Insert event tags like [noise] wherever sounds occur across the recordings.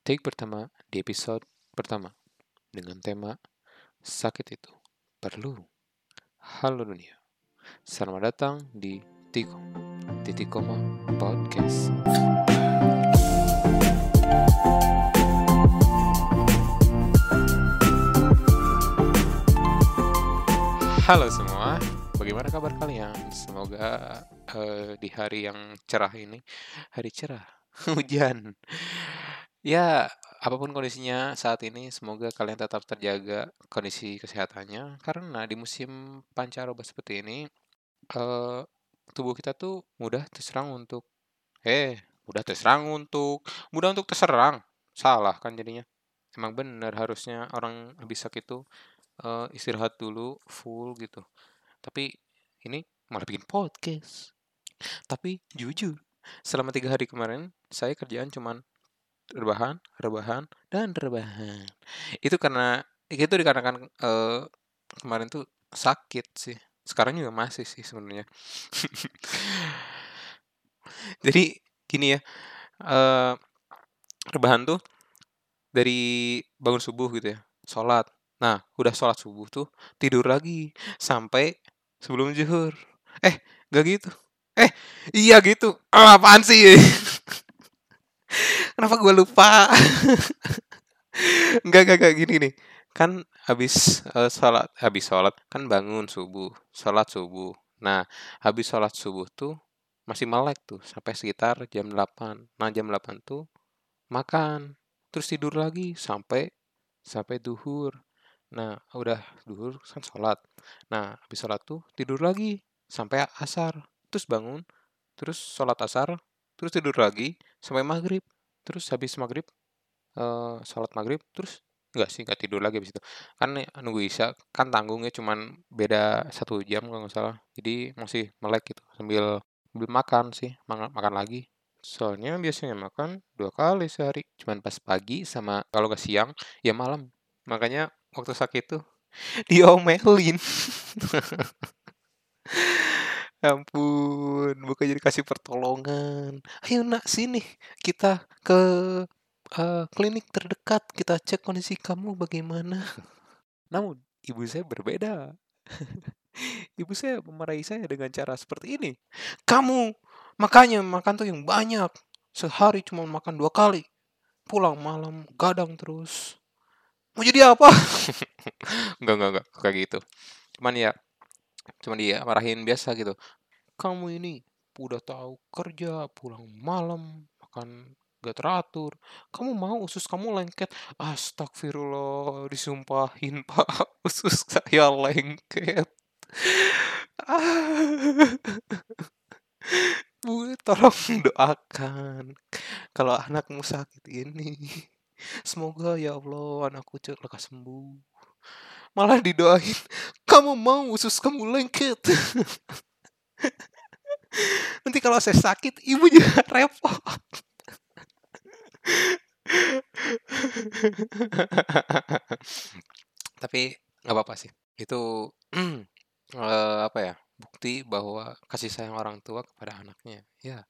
take pertama di episode pertama dengan tema sakit itu perlu. Halo dunia, selamat datang di Tiko titik koma podcast. Halo semua, bagaimana kabar kalian? Semoga uh, di hari yang cerah ini, hari cerah, [laughs] hujan. Ya, apa pun kondisinya saat ini, semoga kalian tetap terjaga kondisi kesehatannya. Karena di musim pancaroba seperti ini, uh, tubuh kita tuh mudah terserang untuk, eh, mudah terserang untuk, mudah untuk terserang. Salah kan jadinya. Emang bener harusnya orang habis sakit tuh uh, istirahat dulu full gitu tapi ini malah bikin podcast tapi jujur selama tiga hari kemarin saya kerjaan cuman rebahan rebahan dan rebahan itu karena itu dikarenakan uh, kemarin tuh sakit sih sekarang juga masih sih sebenarnya [laughs] jadi gini ya uh, rebahan tuh dari bangun subuh gitu ya sholat Nah, udah sholat subuh tuh tidur lagi sampai sebelum zuhur. Eh, gak gitu. Eh, iya gitu. Oh, apaan sih? [laughs] Kenapa gue lupa? [laughs] Enggak, enggak, enggak gini nih. Kan habis uh, sholat, habis sholat kan bangun subuh, sholat subuh. Nah, habis sholat subuh tuh masih melek tuh sampai sekitar jam 8. Nah, jam 8 tuh makan, terus tidur lagi sampai sampai duhur. Nah, udah duhur kan sholat. Nah, habis sholat tuh tidur lagi sampai asar. Terus bangun, terus sholat asar, terus tidur lagi sampai maghrib. Terus habis maghrib, uh, sholat maghrib, terus nggak sih nggak tidur lagi habis itu. Kan nunggu isya, kan tanggungnya cuman beda satu jam kalau nggak salah. Jadi masih melek gitu sambil belum makan sih, makan, makan lagi. Soalnya biasanya makan dua kali sehari, cuman pas pagi sama kalau nggak siang ya malam. Makanya waktu sakit tuh [laughs] diomelin [laughs] ampun bukan jadi kasih pertolongan. Ayo nak sini. Kita ke uh, klinik terdekat. Kita cek kondisi kamu bagaimana. Namun ibu saya berbeda. [laughs] Ibu saya memarahi saya dengan cara seperti ini. Kamu makanya makan tuh yang banyak. Sehari cuma makan dua kali. Pulang malam gadang terus. Mau jadi apa? [laughs] Enggak enggak enggak kayak gitu. Cuman ya cuman dia marahin biasa gitu. Kamu ini udah tahu kerja pulang malam makan gak teratur. Kamu mau usus kamu lengket? Astagfirullah disumpahin [laughs] pak. Usus saya lengket. [laughs] Bu, tolong doakan kalau anakmu sakit ini. Semoga ya Allah anakku cepat lekas sembuh. Malah didoain, kamu mau usus kamu lengket. [laughs] Nanti kalau saya sakit, ibu juga [laughs] repot. [laughs] Tapi nggak apa-apa sih. Itu uh, [clears throat] apa ya? Bukti bahwa kasih sayang orang tua kepada anaknya. Ya,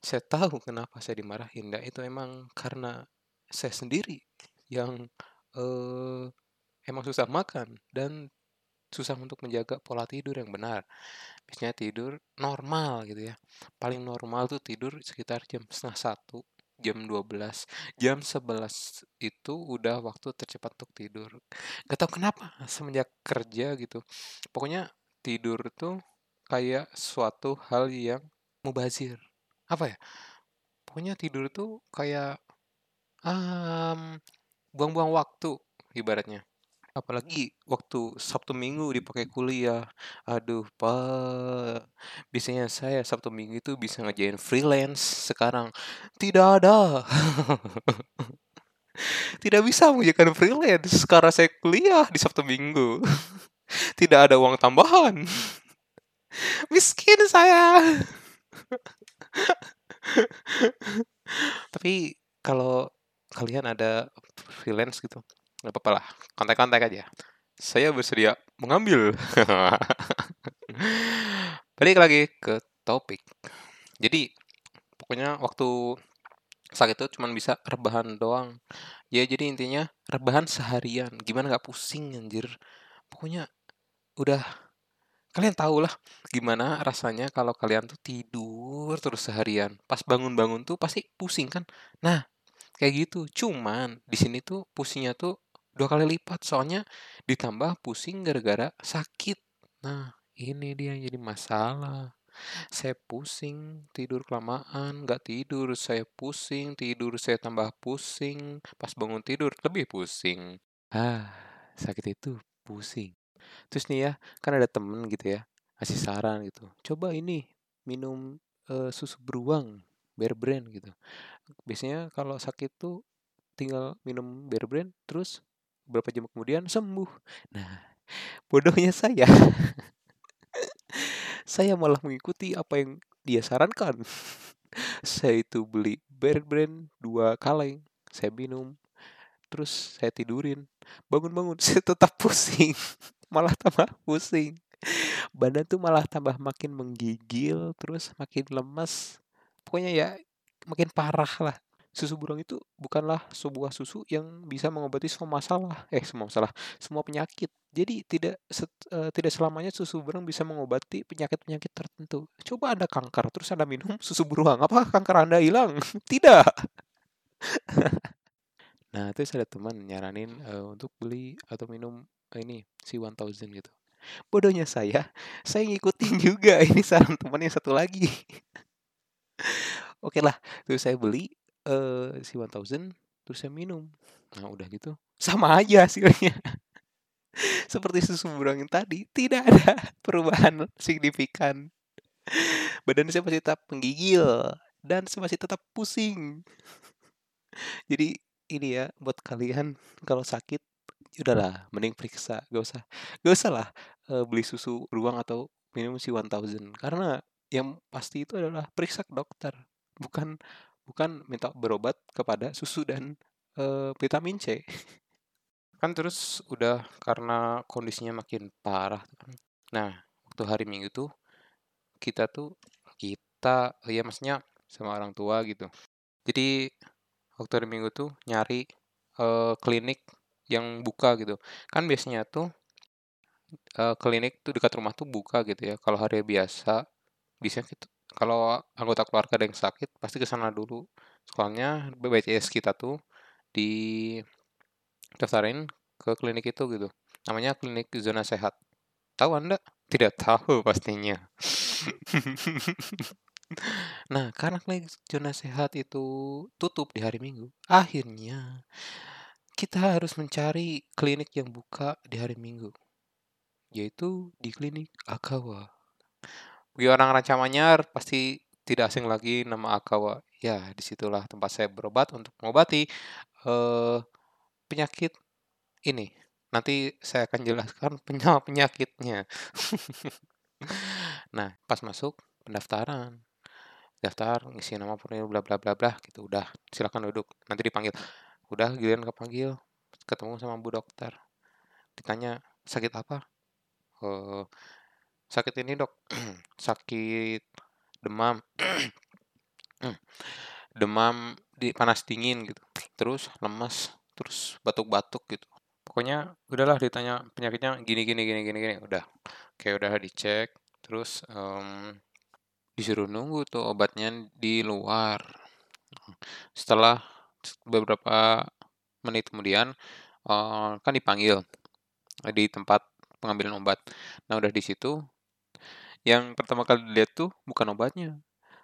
saya tahu kenapa saya dimarahin. Dan itu emang karena saya sendiri yang uh, emang susah makan dan susah untuk menjaga pola tidur yang benar. Biasanya tidur normal gitu ya. Paling normal tuh tidur sekitar jam setengah satu, jam 12, jam 11 itu udah waktu tercepat untuk tidur. Gak tau kenapa semenjak kerja gitu. Pokoknya tidur tuh kayak suatu hal yang mubazir. Apa ya? Pokoknya tidur tuh kayak Um, buang-buang waktu ibaratnya. Apalagi waktu Sabtu Minggu dipakai kuliah. Aduh, Pak. Biasanya saya Sabtu Minggu itu bisa ngerjain freelance. Sekarang tidak ada. [laughs] tidak bisa mengerjakan freelance karena saya kuliah di Sabtu Minggu. [laughs] tidak ada uang tambahan. [laughs] Miskin saya. Tapi kalau kalian ada freelance gitu nggak apa-apa lah kontak-kontak aja. Saya bersedia mengambil. [laughs] Balik lagi ke topik. Jadi pokoknya waktu sakit itu cuman bisa rebahan doang. Ya jadi intinya rebahan seharian. Gimana nggak pusing anjir? Pokoknya udah kalian tahu lah gimana rasanya kalau kalian tuh tidur terus seharian. Pas bangun-bangun tuh pasti pusing kan? Nah kayak gitu. Cuman di sini tuh pusingnya tuh dua kali lipat soalnya ditambah pusing gara-gara sakit nah ini dia yang jadi masalah saya pusing, tidur kelamaan, nggak tidur, saya pusing, tidur saya tambah pusing, pas bangun tidur lebih pusing. Ah, sakit itu pusing. Terus nih ya, kan ada temen gitu ya, kasih saran gitu. Coba ini minum eh, susu beruang, Bear Brand gitu. Biasanya kalau sakit tuh tinggal minum Bear Brand, terus beberapa jam kemudian sembuh. Nah, bodohnya saya. saya malah mengikuti apa yang dia sarankan. saya itu beli Bear Brand dua kaleng, saya minum, terus saya tidurin. Bangun-bangun, [laughs] saya tetap pusing, malah tambah pusing. Badan tuh malah tambah makin menggigil, terus makin lemas. Pokoknya ya makin parah lah. Susu beruang itu bukanlah sebuah susu yang bisa mengobati semua masalah, eh semua masalah, semua penyakit. Jadi tidak set- eh, tidak selamanya susu beruang bisa mengobati penyakit-penyakit tertentu. Coba Anda kanker terus Anda minum [laughs] susu beruang, apakah kanker Anda hilang? [laughs] Tidak. [laughs] Nah, terus ada teman nyaranin eh, untuk beli atau minum eh, ini si 1000 gitu. Bodohnya saya, saya ngikutin juga ini saran teman yang satu lagi. Oke lah, terus saya beli eh si 1000 terus saya minum. Nah, udah gitu sama aja hasilnya. [laughs] Seperti susu beruang yang tadi, tidak ada [laughs] perubahan signifikan. Badan saya masih tetap menggigil dan saya masih tetap pusing. [laughs] Jadi ini ya buat kalian kalau sakit ya udahlah mending periksa gak usah gak usah lah eh, beli susu beruang atau minum si 1000 karena yang pasti itu adalah periksa ke dokter bukan bukan minta berobat kepada susu dan eh, vitamin C. Kan terus udah karena kondisinya makin parah kan. nah waktu hari minggu tuh kita tuh kita ya maksudnya sama orang tua gitu. Jadi waktu hari minggu tuh nyari eh, klinik yang buka gitu. Kan biasanya tuh eh, klinik tuh dekat rumah tuh buka gitu ya. Kalau hari biasa biasanya kita kalau anggota keluarga ada yang sakit pasti ke sana dulu. Soalnya BPJS kita tuh di daftarin ke klinik itu gitu. Namanya klinik zona sehat. Tahu anda? Tidak tahu [laughs] pastinya. [laughs] Nah karena klinik zona sehat itu tutup di hari minggu akhirnya kita harus mencari klinik yang buka di hari minggu yaitu di klinik Akawa bagi orang Ranca Manyar pasti tidak asing lagi nama Akawa. Ya, di situlah tempat saya berobat untuk mengobati eh, penyakit ini. Nanti saya akan jelaskan [laughs] penya- penyakitnya. [laughs] nah, pas masuk pendaftaran, daftar ngisi nama formulir bla bla bla bla gitu. Udah, silakan duduk. Nanti dipanggil. Udah, giliran kepanggil, ketemu sama bu dokter. Ditanya sakit apa? Eh, sakit ini dok, [clears throat] sakit demam, [clears throat] demam di panas dingin gitu, terus lemas, terus batuk-batuk gitu. Pokoknya udahlah ditanya penyakitnya gini gini gini gini gini, udah kayak udah dicek, terus em, disuruh nunggu tuh obatnya di luar. Setelah beberapa menit kemudian eh, kan dipanggil di tempat pengambilan obat. Nah udah di situ yang pertama kali dilihat tuh bukan obatnya,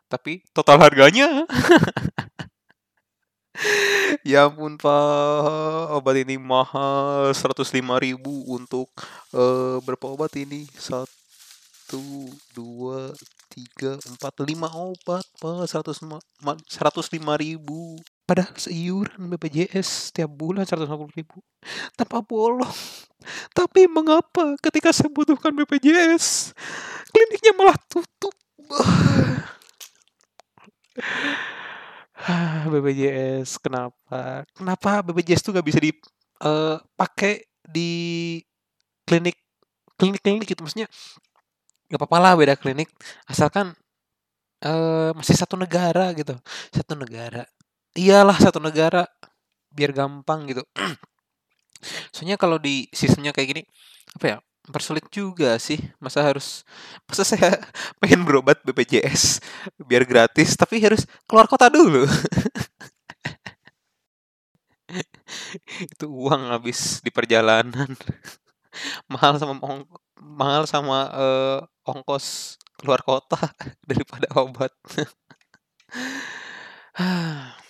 tapi total harganya. [laughs] ya ampun pak, obat ini mahal 105.000 ribu untuk eh, berapa obat ini? Satu, dua, tiga, empat, lima obat pak, 100 105 ribu. Padahal seiuran BPJS setiap bulan 150 ribu. Tanpa bolong. Tapi mengapa ketika saya butuhkan BPJS, kliniknya malah tutup? [sighs] BPJS kenapa? Kenapa BPJS tuh nggak bisa dipakai di klinik klinik-klinik gitu maksudnya nggak apa-apa lah beda klinik asalkan eh, masih satu negara gitu satu negara iyalah satu negara biar gampang gitu. [clears throat] Soalnya kalau di sistemnya kayak gini apa ya mempersulit juga sih. Masa harus masa saya [laughs] pengen berobat BPJS biar gratis tapi harus keluar kota dulu. [laughs] Itu uang habis di perjalanan. [laughs] Mahal sama mahal sama eh, ongkos keluar kota daripada obat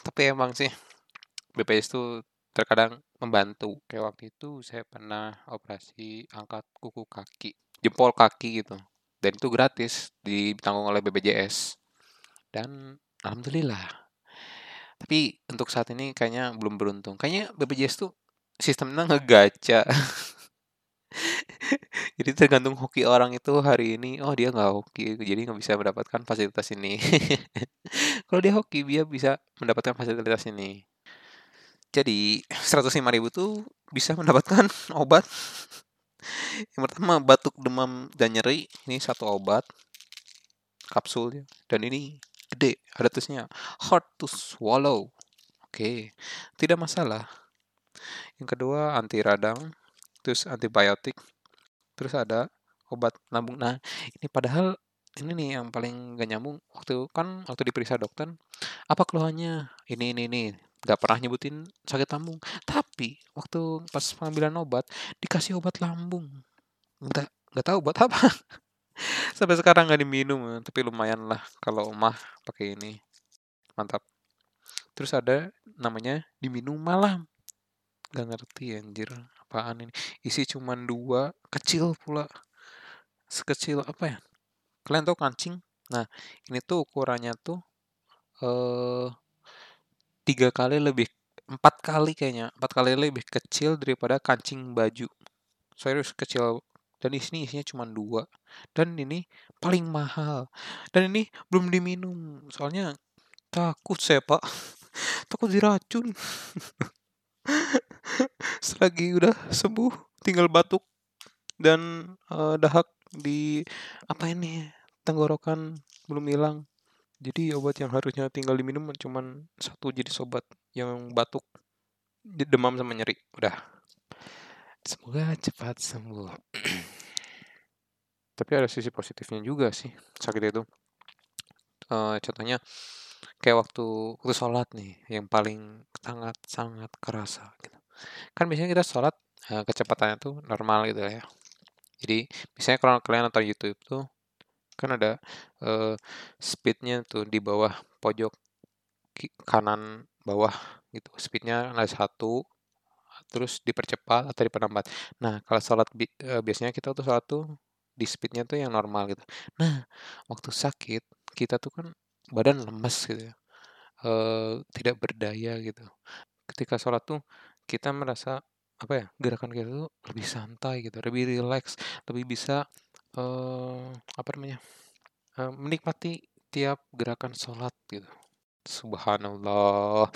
tapi emang sih BPJS itu terkadang membantu. Kayak waktu itu saya pernah operasi angkat kuku kaki jempol kaki gitu. Dan itu gratis ditanggung oleh BPJS dan alhamdulillah. Tapi untuk saat ini kayaknya belum beruntung. Kayaknya BPJS tuh sistemnya ngegaca [laughs] jadi tergantung hoki orang itu hari ini oh dia nggak hoki jadi nggak bisa mendapatkan fasilitas ini [laughs] kalau dia hoki dia bisa mendapatkan fasilitas ini. Jadi 105.000 tuh bisa mendapatkan [laughs] obat. Yang pertama batuk demam dan nyeri. Ini satu obat. Kapsul dan ini gede ada tulisnya hard to swallow. Oke tidak masalah. Yang kedua anti radang terus antibiotik. Terus ada obat lambung. Nah ini padahal ini nih yang paling gak nyambung waktu kan waktu diperiksa dokter apa keluhannya? Ini ini ini nggak pernah nyebutin sakit lambung. Tapi waktu pas pengambilan obat dikasih obat lambung. Nggak nggak tahu buat apa. [laughs] Sampai sekarang nggak diminum tapi lumayan lah kalau mah pakai ini. Mantap. Terus ada namanya diminum malam. Nggak ngerti anjir apaan ini? Isi cuman dua kecil pula. Sekecil apa ya kalian tahu kancing? Nah ini tuh ukurannya tuh eh tiga kali lebih empat kali kayaknya empat kali lebih kecil daripada kancing baju. Serius kecil. Dan isinya isinya cuma dua. Dan ini paling mahal. Dan ini belum diminum. Soalnya takut saya pak. [laughs] Takut diracun. [laughs] Selagi udah sembuh tinggal batuk dan uh, dahak di apa ini tenggorokan belum hilang jadi obat yang harusnya tinggal diminum cuman satu jenis obat yang batuk, demam sama nyeri. Udah. Semoga cepat sembuh. [clears throat] Tapi ada sisi positifnya juga sih sakit itu. Uh, contohnya kayak waktu waktu sholat nih yang paling sangat sangat kerasa gitu. Kan biasanya kita sholat uh, kecepatannya tuh normal gitu ya. Jadi misalnya kalau kalian nonton YouTube tuh kan ada uh, speednya tuh di bawah pojok kanan bawah gitu. Speednya ada satu terus dipercepat atau diperlambat. Nah kalau sholat bi uh, biasanya kita tuh sholat tuh di speednya tuh yang normal gitu. Nah waktu sakit kita tuh kan badan lemes gitu ya uh, tidak berdaya gitu. Ketika sholat tuh kita merasa apa ya gerakan kita tuh lebih santai gitu lebih rileks lebih bisa uh, apa namanya uh, menikmati tiap gerakan sholat gitu. Subhanallah.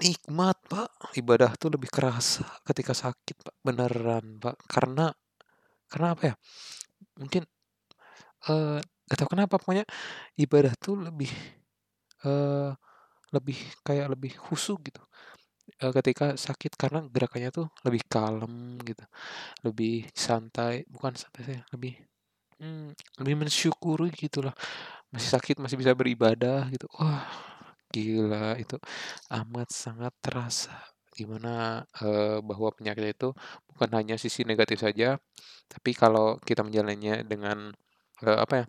Nikmat pak. Ibadah tuh lebih kerasa ketika sakit pak. Beneran pak. Karena karena apa ya? Mungkin uh, gak tahu kenapa pokoknya ibadah tuh lebih uh, lebih kayak lebih khusyuk gitu ketika sakit karena gerakannya tuh lebih kalem gitu lebih santai bukan santai sih lebih hmm, lebih mensyukuri gitulah masih sakit masih bisa beribadah gitu. Wah gila itu amat sangat terasa. Gimana uh, bahwa penyakit itu bukan hanya sisi negatif saja tapi kalau kita menjalannya dengan uh, apa ya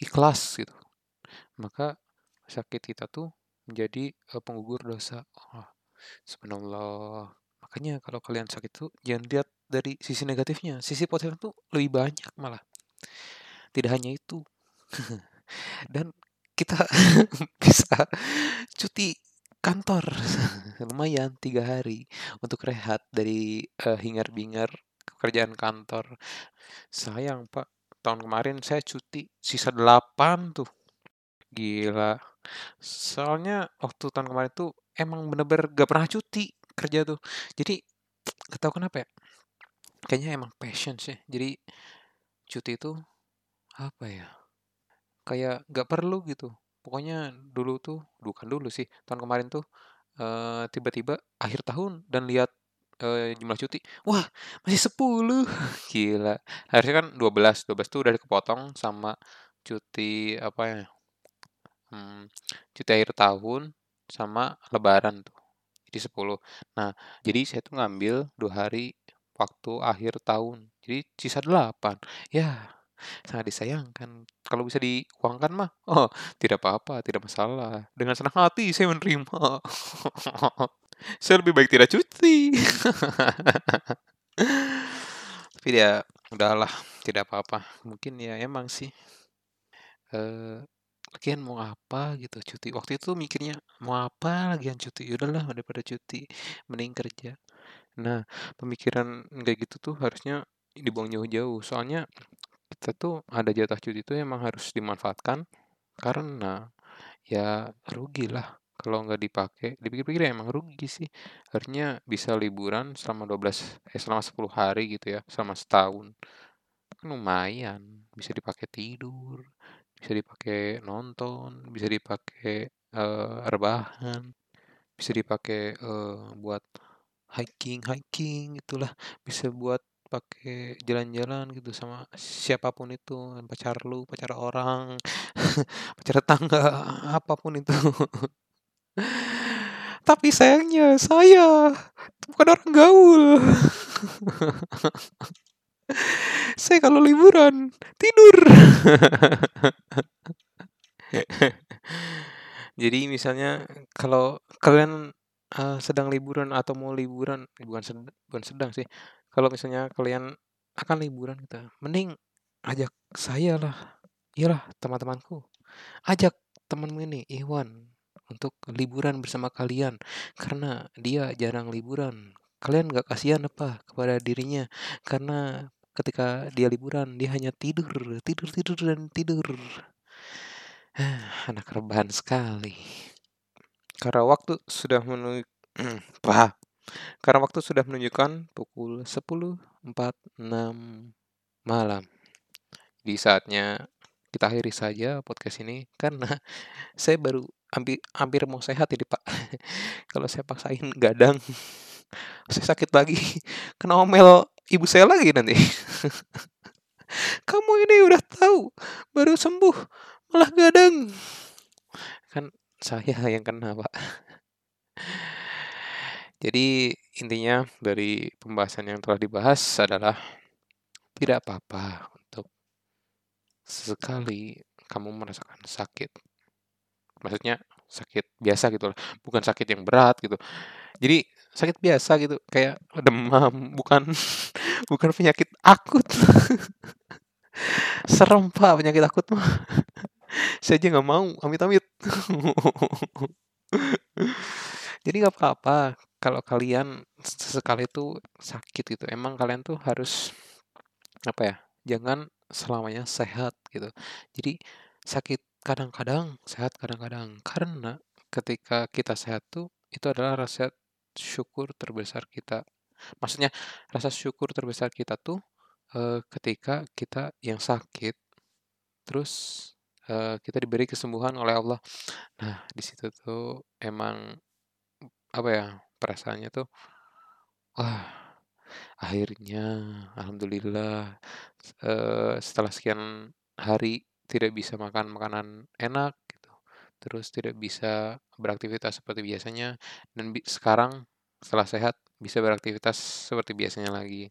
ikhlas gitu maka sakit kita tuh menjadi uh, penggugur dosa. Oh, subhanallah. Makanya kalau kalian sakit tuh jangan lihat dari sisi negatifnya. Sisi positif tuh lebih banyak malah. Tidak hanya itu. [laughs] Dan kita [laughs] bisa cuti kantor. [laughs] Lumayan tiga hari untuk rehat dari uh, hingar-bingar pekerjaan kantor. Sayang pak. Tahun kemarin saya cuti sisa delapan tuh. Gila. Soalnya waktu tahun kemarin tuh emang bener-bener gak pernah cuti kerja tuh. Jadi gak tahu kenapa ya kayaknya emang passion sih. Jadi cuti itu apa ya kayak gak perlu gitu. Pokoknya dulu tuh bukan dulu sih, tahun kemarin tuh, eee, tiba-tiba akhir tahun dan lihat, eee, jumlah cuti, wah masih 10 [laughs] gila. Harusnya kan 12, 12 tuh udah kepotong sama cuti apa ya, mmm, cuti akhir tahun sama lebaran tuh, jadi 10. Nah, jadi saya tuh ngambil 2 hari waktu akhir tahun, jadi sisa 8. Yah, sangat disayangkan. Kalau bisa diuangkan mah, [laughs] oh tidak apa-apa, tidak masalah. Dengan senang hati saya menerima. [laughs] Saya lebih baik tidak cuti. [laughs] Tapi ya udahlah, tidak apa-apa. Mungkin ya emang sih, eee, lagian mau apa gitu cuti. Waktu itu mikirnya, mau apa lagian cuti, ya udahlah daripada cuti, mending kerja. Nah, pemikiran kayak gitu tuh harusnya dibuang jauh-jauh. Soalnya kita tuh ada jatah cuti itu emang harus dimanfaatkan karena ya rugilah kalau nggak dipakai. Dipikir-pikir ya emang rugi sih. Harusnya bisa liburan selama 12 eh selama 10 hari gitu ya, selama setahun. Kan lumayan, bisa dipakai tidur, bisa dipakai nonton, bisa dipakai, eee, rebahan, bisa dipakai, eee, buat hiking-hiking gitulah, bisa buat pakai jalan-jalan gitu sama siapa pun itu, pacar lu, pacar orang, [laughs] pacar tetangga, apa pun itu. [laughs] Tapi sayangnya saya bukan orang gaul. [laughs] [laughs] Saya kalau liburan, tidur. [laughs] Jadi misalnya kalau kalian, eee, sedang liburan atau mau liburan, bukan sed bukan sedang sih, kalau misalnya kalian akan liburan gitu, mending ajak saya lah, iyalah teman-temanku, ajak temanmu ini, Iwan, untuk liburan bersama kalian, karena dia jarang liburan. Kalian nggak kasihan apa kepada dirinya? Karena ketika dia liburan, dia hanya tidur, tidur tidur dan tidur. [sighs] Anak rebahan sekali. Karena waktu sudah menu wah, karena waktu sudah menunjukkan pukul 10.46 malam. Di saatnya kita akhiri saja podcast ini karena [laughs] saya baru hampir hampir mau sehat ini, Pak. [laughs] Kalau saya paksain gadang, [laughs] saya sakit lagi, kena omel ibu saya lagi nanti. [laughs] "Kamu ini udah tahu baru sembuh malah gadang." Kan saya yang kena, Pak. Jadi intinya dari pembahasan yang telah dibahas adalah tidak apa-apa untuk sesekali kamu merasakan sakit. Maksudnya sakit biasa gitu loh, bukan sakit yang berat gitu. Jadi sakit biasa gitu, kayak demam, bukan [laughs] bukan penyakit akut. [laughs] Serem, Pak, penyakit akut mah. Saya aja nggak mau, amit-amit. [laughs] Jadi nggak apa-apa kalau kalian sesekali itu sakit gitu. Emang kalian tuh harus apa ya? Jangan selamanya sehat gitu. Jadi sakit kadang-kadang, sehat kadang-kadang. Karena ketika kita sehat tuh itu adalah rasa syukur terbesar kita. Maksudnya rasa syukur terbesar kita tuh eh, ketika kita yang sakit terus eh, kita diberi kesembuhan oleh Allah. Nah, di situ tuh emang apa ya? Perasaannya tuh wah, akhirnya alhamdulillah eh, setelah sekian hari tidak bisa makan makanan enak gitu. Terus tidak bisa beraktivitas seperti biasanya dan bi- sekarang setelah sehat bisa beraktivitas seperti biasanya lagi.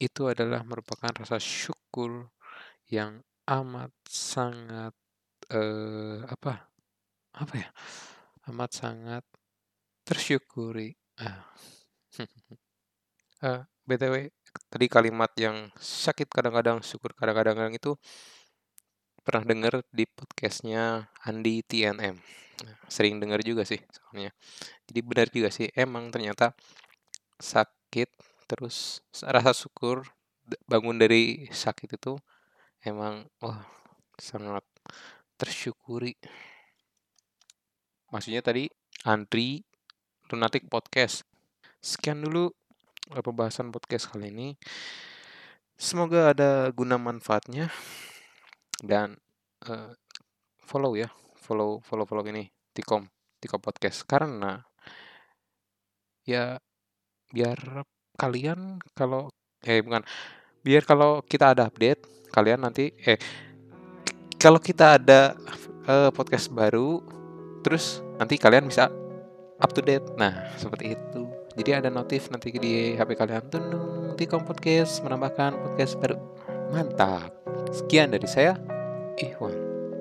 Itu adalah merupakan rasa syukur yang amat sangat eh, apa? Apa ya? Amat sangat tersyukuri. Ah. [laughs] Eh, BTW, tadi kalimat yang sakit kadang-kadang, syukur kadang-kadang itu pernah dengar di podcastnya Andi TNM. Nah, Sering dengar juga sih soalnya. Jadi benar juga sih, emang ternyata sakit terus rasa syukur bangun dari sakit itu emang wah sangat tersyukuri. Maksudnya tadi Andri Lunatic Podcast. Sekian dulu eh, pembahasan podcast kali ini. Semoga ada guna manfaatnya dan eh, follow ya, follow follow follow ini Tikom Tikom podcast karena ya biar kalian kalau eh bukan biar kalau kita ada update kalian nanti eh kalau kita ada uh, podcast baru terus nanti kalian bisa up to date. Nah seperti itu. Jadi ada notif nanti di HP kalian tuh Tikom podcast menambahkan podcast baru. Mantap. Sekian dari saya Ikhwan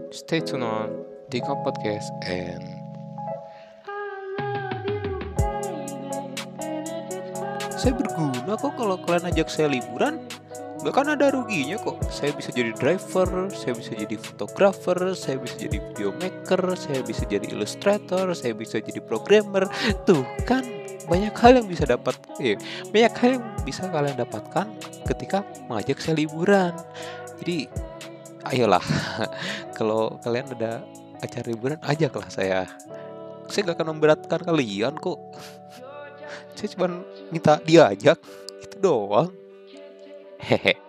stay tune on Tikom podcast and saya berguna kok kalau kalian ajak saya liburan Gak kan ada ruginya kok. Saya bisa jadi driver, saya bisa jadi fotografer, saya bisa jadi video maker, saya bisa jadi illustrator, saya bisa jadi programmer. Tuh kan banyak hal yang bisa dapat, eh, banyak hal yang bisa kalian dapatkan ketika mengajak saya liburan. Jadi ayolah, [laughs] kalau kalian ada acara liburan, ajaklah saya. Saya gak akan memberatkan kalian kok. Saya cuma minta diajak, itu doang. Hehe.